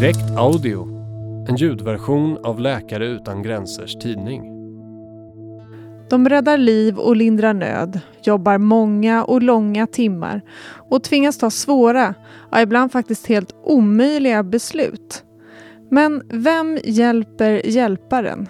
Direkt Audio, en ljudversion av Läkare utan gränsers tidning. De räddar liv och lindrar nöd, jobbar många och långa timmar och tvingas ta svåra, ja ibland faktiskt helt omöjliga beslut. Men vem hjälper hjälparen?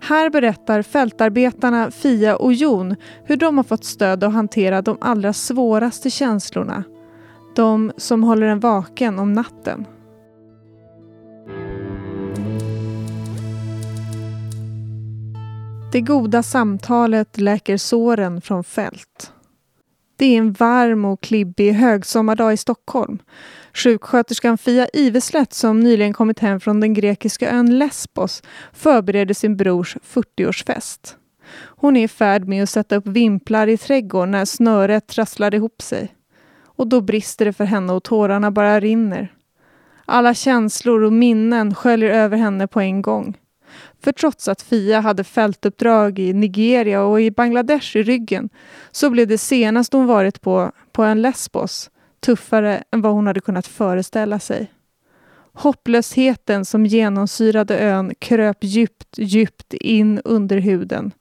Här berättar fältarbetarna Fia och Jon hur de har fått stöd att hantera de allra svåraste känslorna. De som håller en vaken om natten. Det goda samtalet läker såren från fält. Det är en varm och klibbig högsommardag i Stockholm. Sjuksköterskan Fia Iveslätt som nyligen kommit hem från den grekiska ön Lesbos förbereder sin brors 40-årsfest. Hon är i färd med att sätta upp vimplar i trädgården när snöret trasslar ihop sig. Och då brister det för henne och tårarna bara rinner. Alla känslor och minnen sköljer över henne på en gång. För trots att Fia hade fältuppdrag i Nigeria och i Bangladesh i ryggen så blev det senaste hon varit på, på en Lesbos, tuffare än vad hon hade kunnat föreställa sig. Hopplösheten som genomsyrade ön kröp djupt, djupt in under huden.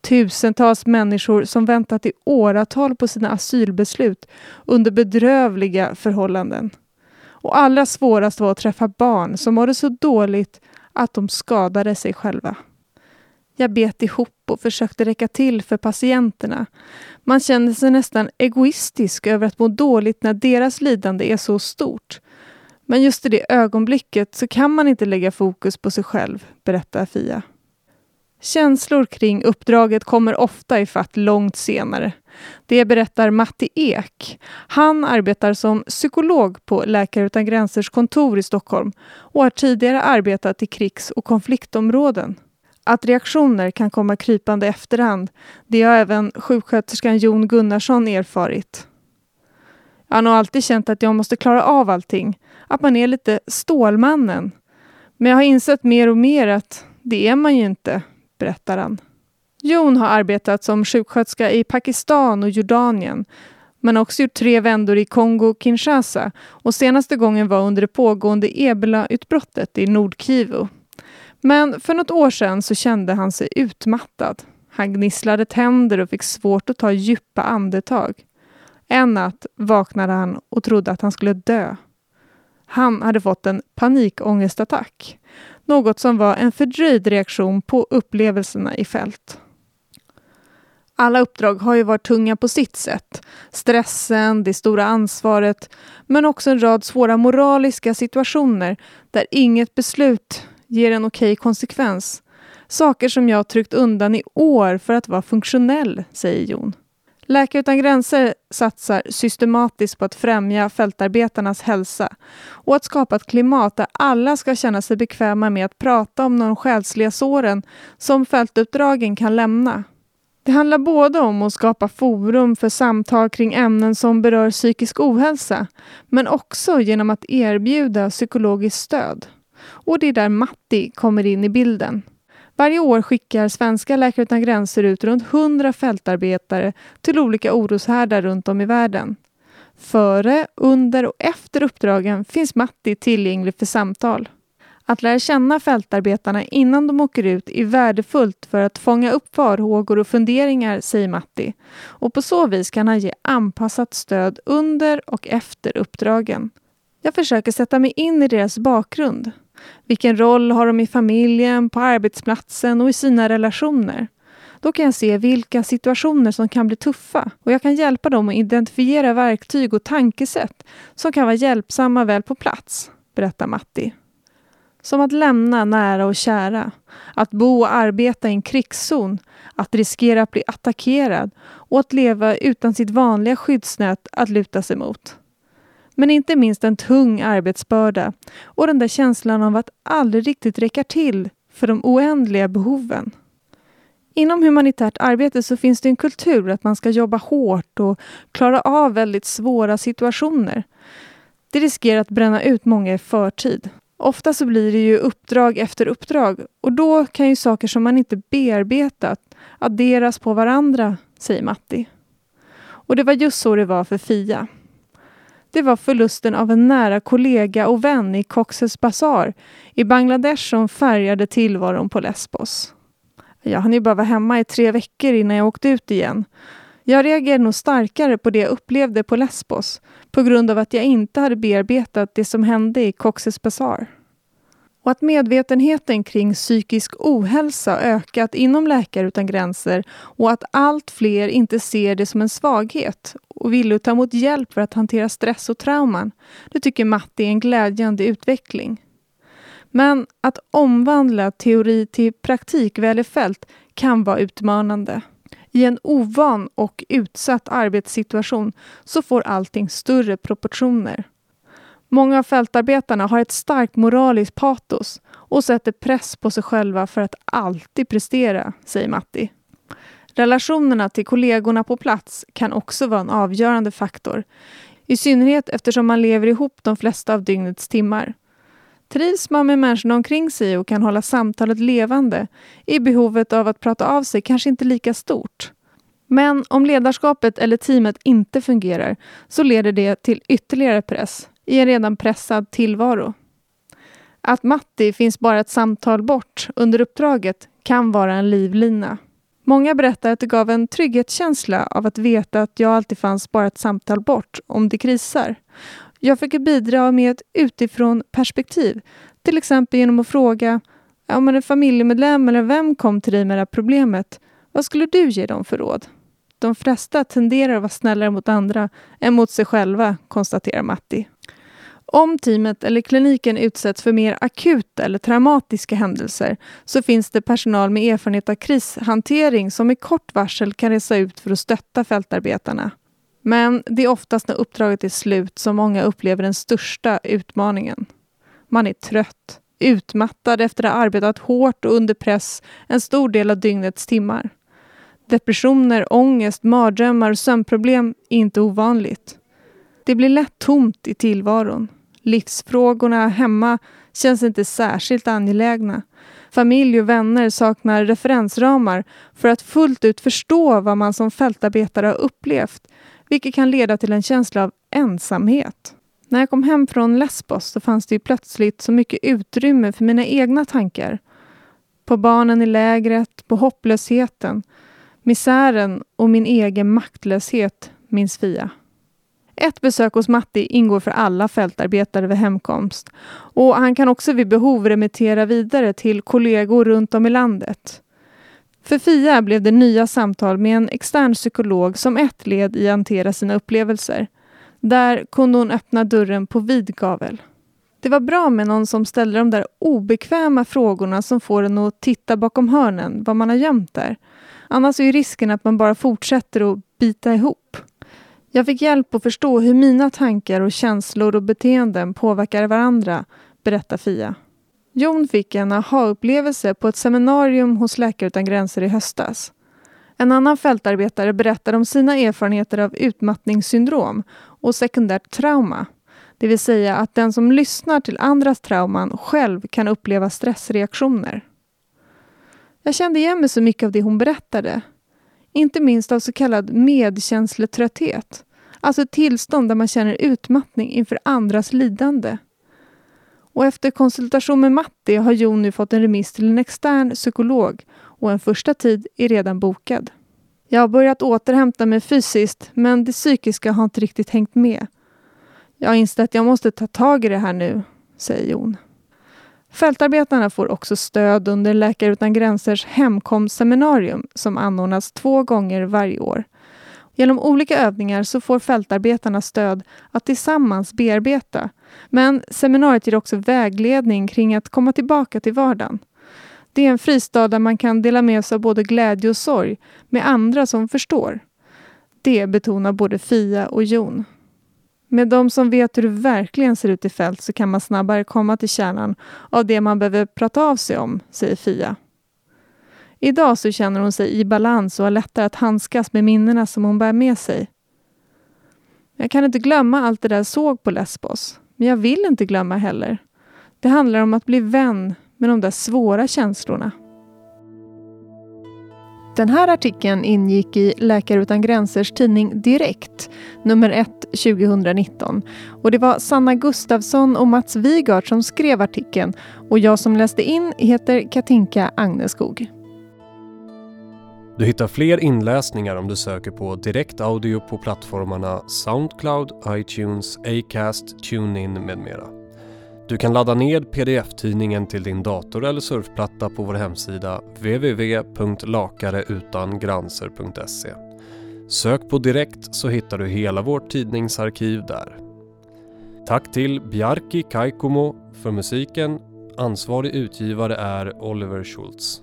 Tusentals människor som väntat i åratal på sina asylbeslut under bedrövliga förhållanden. Och allra svårast var att träffa barn som mådde så dåligt att de skadade sig själva. Jag bet ihop och försökte räcka till för patienterna. Man känner sig nästan egoistisk över att må dåligt när deras lidande är så stort. Men just i det ögonblicket så kan man inte lägga fokus på sig själv, berättar Fia. Känslor kring uppdraget kommer ofta i fatt långt senare. Det berättar Matti Ek. Han arbetar som psykolog på Läkare utan gränsers kontor i Stockholm och har tidigare arbetat i krigs och konfliktområden. Att reaktioner kan komma krypande efterhand, det har även sjuksköterskan Jon Gunnarsson erfarit. Jag har nog alltid känt att jag måste klara av allting, att man är lite Stålmannen. Men jag har insett mer och mer att det är man ju inte, berättar han. Jon har arbetat som sjuksköterska i Pakistan och Jordanien men också gjort tre vändor i Kongo-Kinshasa och senaste gången var under det pågående ebola-utbrottet i Nordkivu. Men för något år sedan så kände han sig utmattad. Han gnisslade tänder och fick svårt att ta djupa andetag. En natt vaknade han och trodde att han skulle dö. Han hade fått en panikångestattack. Något som var en fördröjd reaktion på upplevelserna i fält. Alla uppdrag har ju varit tunga på sitt sätt. Stressen, det stora ansvaret, men också en rad svåra moraliska situationer där inget beslut ger en okej konsekvens. Saker som jag tryckt undan i år för att vara funktionell, säger Jon. Läkare utan gränser satsar systematiskt på att främja fältarbetarnas hälsa och att skapa ett klimat där alla ska känna sig bekväma med att prata om de själsliga såren som fältuppdragen kan lämna. Det handlar både om att skapa forum för samtal kring ämnen som berör psykisk ohälsa, men också genom att erbjuda psykologiskt stöd. Och det är där Matti kommer in i bilden. Varje år skickar svenska Läkare utan gränser ut runt 100 fältarbetare till olika oroshärdar runt om i världen. Före, under och efter uppdragen finns Matti tillgänglig för samtal. Att lära känna fältarbetarna innan de åker ut är värdefullt för att fånga upp farhågor och funderingar, säger Matti. Och på så vis kan han ge anpassat stöd under och efter uppdragen. Jag försöker sätta mig in i deras bakgrund. Vilken roll har de i familjen, på arbetsplatsen och i sina relationer? Då kan jag se vilka situationer som kan bli tuffa och jag kan hjälpa dem att identifiera verktyg och tankesätt som kan vara hjälpsamma väl på plats, berättar Matti. Som att lämna nära och kära, att bo och arbeta i en krigszon, att riskera att bli attackerad och att leva utan sitt vanliga skyddsnät att luta sig mot. Men inte minst en tung arbetsbörda och den där känslan av att aldrig riktigt räcka till för de oändliga behoven. Inom humanitärt arbete så finns det en kultur att man ska jobba hårt och klara av väldigt svåra situationer. Det riskerar att bränna ut många i förtid. Ofta så blir det ju uppdrag efter uppdrag och då kan ju saker som man inte bearbetat adderas på varandra, säger Matti. Och det var just så det var för Fia det var förlusten av en nära kollega och vän i Cox's Bazar i Bangladesh som färgade tillvaron på Lesbos. Jag hann ju bara vara hemma i tre veckor innan jag åkte ut igen. Jag reagerade nog starkare på det jag upplevde på Lesbos på grund av att jag inte hade bearbetat det som hände i Cox's Bazar. Och att medvetenheten kring psykisk ohälsa ökat inom Läkare utan gränser och att allt fler inte ser det som en svaghet och vill ta emot hjälp för att hantera stress och trauman. Det tycker Matti är en glädjande utveckling. Men att omvandla teori till praktik väl i fält kan vara utmanande. I en ovan och utsatt arbetssituation så får allting större proportioner. Många av fältarbetarna har ett starkt moraliskt patos och sätter press på sig själva för att alltid prestera, säger Matti. Relationerna till kollegorna på plats kan också vara en avgörande faktor. I synnerhet eftersom man lever ihop de flesta av dygnets timmar. Trivs man med människorna omkring sig och kan hålla samtalet levande är behovet av att prata av sig kanske inte lika stort. Men om ledarskapet eller teamet inte fungerar så leder det till ytterligare press i en redan pressad tillvaro. Att Matti finns bara ett samtal bort under uppdraget kan vara en livlina. Många berättar att det gav en trygghetskänsla av att veta att jag alltid fanns bara ett samtal bort om det krisar. Jag fick bidra med ett utifrån perspektiv, till exempel genom att fråga om en familjemedlem eller vem kom till dig med det här problemet, vad skulle du ge dem för råd? De flesta tenderar att vara snällare mot andra än mot sig själva, konstaterar Matti. Om teamet eller kliniken utsätts för mer akuta eller traumatiska händelser så finns det personal med erfarenhet av krishantering som i kort varsel kan resa ut för att stötta fältarbetarna. Men det är oftast när uppdraget är slut som många upplever den största utmaningen. Man är trött, utmattad efter att ha arbetat hårt och under press en stor del av dygnets timmar. Depressioner, ångest, mardrömmar och sömnproblem är inte ovanligt. Det blir lätt tomt i tillvaron. Livsfrågorna hemma känns inte särskilt angelägna. Familj och vänner saknar referensramar för att fullt ut förstå vad man som fältarbetare har upplevt, vilket kan leda till en känsla av ensamhet. När jag kom hem från Lesbos så fanns det ju plötsligt så mycket utrymme för mina egna tankar. På barnen i lägret, på hopplösheten, misären och min egen maktlöshet, minns Fia. Ett besök hos Matti ingår för alla fältarbetare vid hemkomst och han kan också vid behov remittera vidare till kollegor runt om i landet. För Fia blev det nya samtal med en extern psykolog som ett led i att hantera sina upplevelser. Där kunde hon öppna dörren på vid gavel. Det var bra med någon som ställde de där obekväma frågorna som får en att titta bakom hörnen, vad man har gömt där. Annars är ju risken att man bara fortsätter att bita ihop. Jag fick hjälp att förstå hur mina tankar och känslor och beteenden påverkar varandra, berättar Fia. Jon fick en aha-upplevelse på ett seminarium hos Läkare utan gränser i höstas. En annan fältarbetare berättade om sina erfarenheter av utmattningssyndrom och sekundärt trauma. Det vill säga att den som lyssnar till andras trauman själv kan uppleva stressreaktioner. Jag kände igen mig så mycket av det hon berättade inte minst av så kallad medkänsletrötthet. Alltså ett tillstånd där man känner utmattning inför andras lidande. Och efter konsultation med Matti har Jon nu fått en remiss till en extern psykolog och en första tid är redan bokad. Jag har börjat återhämta mig fysiskt men det psykiska har inte riktigt hängt med. Jag har insett att jag måste ta tag i det här nu, säger Jon. Fältarbetarna får också stöd under Läkare utan gränsers hemkomstseminarium som anordnas två gånger varje år. Genom olika övningar så får fältarbetarna stöd att tillsammans bearbeta. Men seminariet ger också vägledning kring att komma tillbaka till vardagen. Det är en fristad där man kan dela med sig av både glädje och sorg med andra som förstår. Det betonar både Fia och Jon. Med de som vet hur det verkligen ser ut i fält så kan man snabbare komma till kärnan av det man behöver prata av sig om, säger Fia. Idag så känner hon sig i balans och har lättare att handskas med minnena som hon bär med sig. Jag kan inte glömma allt det där jag såg på Lesbos, men jag vill inte glömma heller. Det handlar om att bli vän med de där svåra känslorna. Den här artikeln ingick i Läkare utan gränsers tidning Direkt, nummer 1 2019. Och det var Sanna Gustafsson och Mats Wigart som skrev artikeln och jag som läste in heter Katinka Agneskog. Du hittar fler inläsningar om du söker på direkt audio på plattformarna Soundcloud, iTunes, Acast, TuneIn med mera. Du kan ladda ned pdf-tidningen till din dator eller surfplatta på vår hemsida www.lakareutangranser.se. Sök på direkt så hittar du hela vårt tidningsarkiv där. Tack till Bjarki Kaikomo för musiken. Ansvarig utgivare är Oliver Schultz.